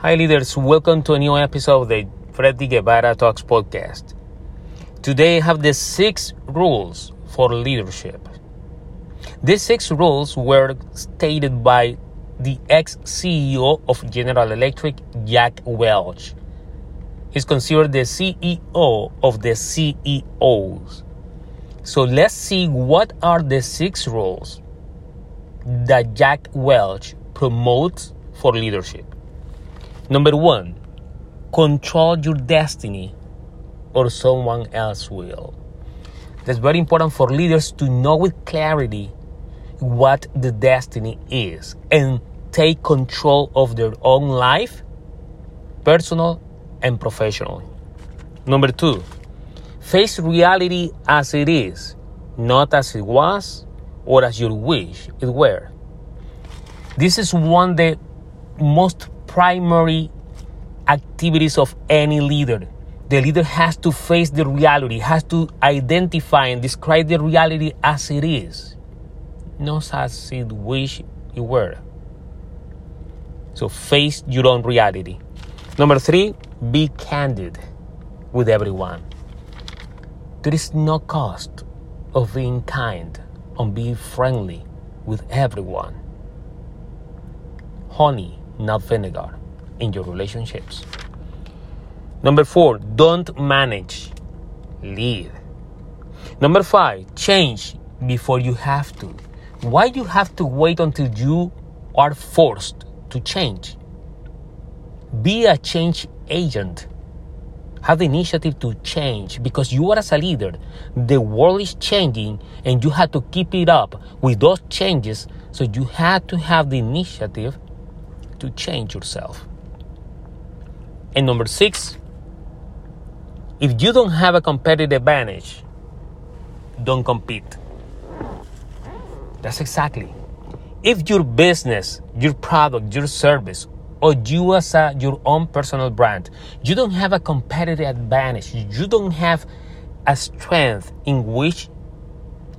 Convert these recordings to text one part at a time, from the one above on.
Hi, leaders. Welcome to a new episode of the Freddy Guevara Talks podcast. Today, I have the six rules for leadership. These six rules were stated by the ex CEO of General Electric, Jack Welch. He's considered the CEO of the CEOs. So let's see what are the six rules that Jack Welch promotes for leadership. Number one, control your destiny or someone else will. That's very important for leaders to know with clarity what the destiny is and take control of their own life, personal and professional. Number two, face reality as it is, not as it was or as you wish it were. This is one of the most primary activities of any leader. The leader has to face the reality, has to identify and describe the reality as it is, not as it wish it were. So face your own reality. Number three, be candid with everyone. There is no cost of being kind, on being friendly with everyone. Honey, not vinegar, in your relationships. Number four, don't manage, lead. Number five, change before you have to. Why you have to wait until you are forced to change? Be a change agent. Have the initiative to change because you are as a leader. The world is changing and you have to keep it up with those changes. So you have to have the initiative to change yourself. And number six, if you don't have a competitive advantage, don't compete. That's exactly. If your business, your product, your service, or you as a, your own personal brand, you don't have a competitive advantage, you don't have a strength in which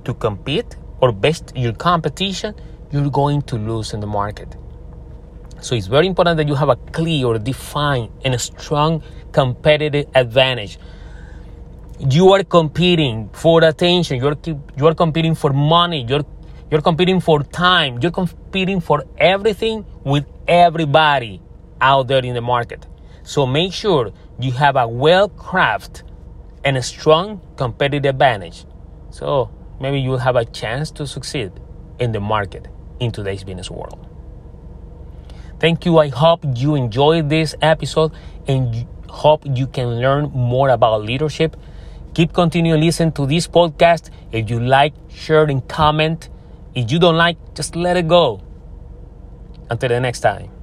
to compete or best your competition, you're going to lose in the market. So it's very important that you have a clear, defined, and a strong competitive advantage. You are competing for attention. You're you are competing for money. You're you're competing for time. You're competing for everything with everybody out there in the market. So make sure you have a well crafted and a strong competitive advantage. So maybe you'll have a chance to succeed in the market in today's business world. Thank you. I hope you enjoyed this episode and hope you can learn more about leadership. Keep continuing listening to this podcast. If you like, share and comment. If you don't like, just let it go. Until the next time.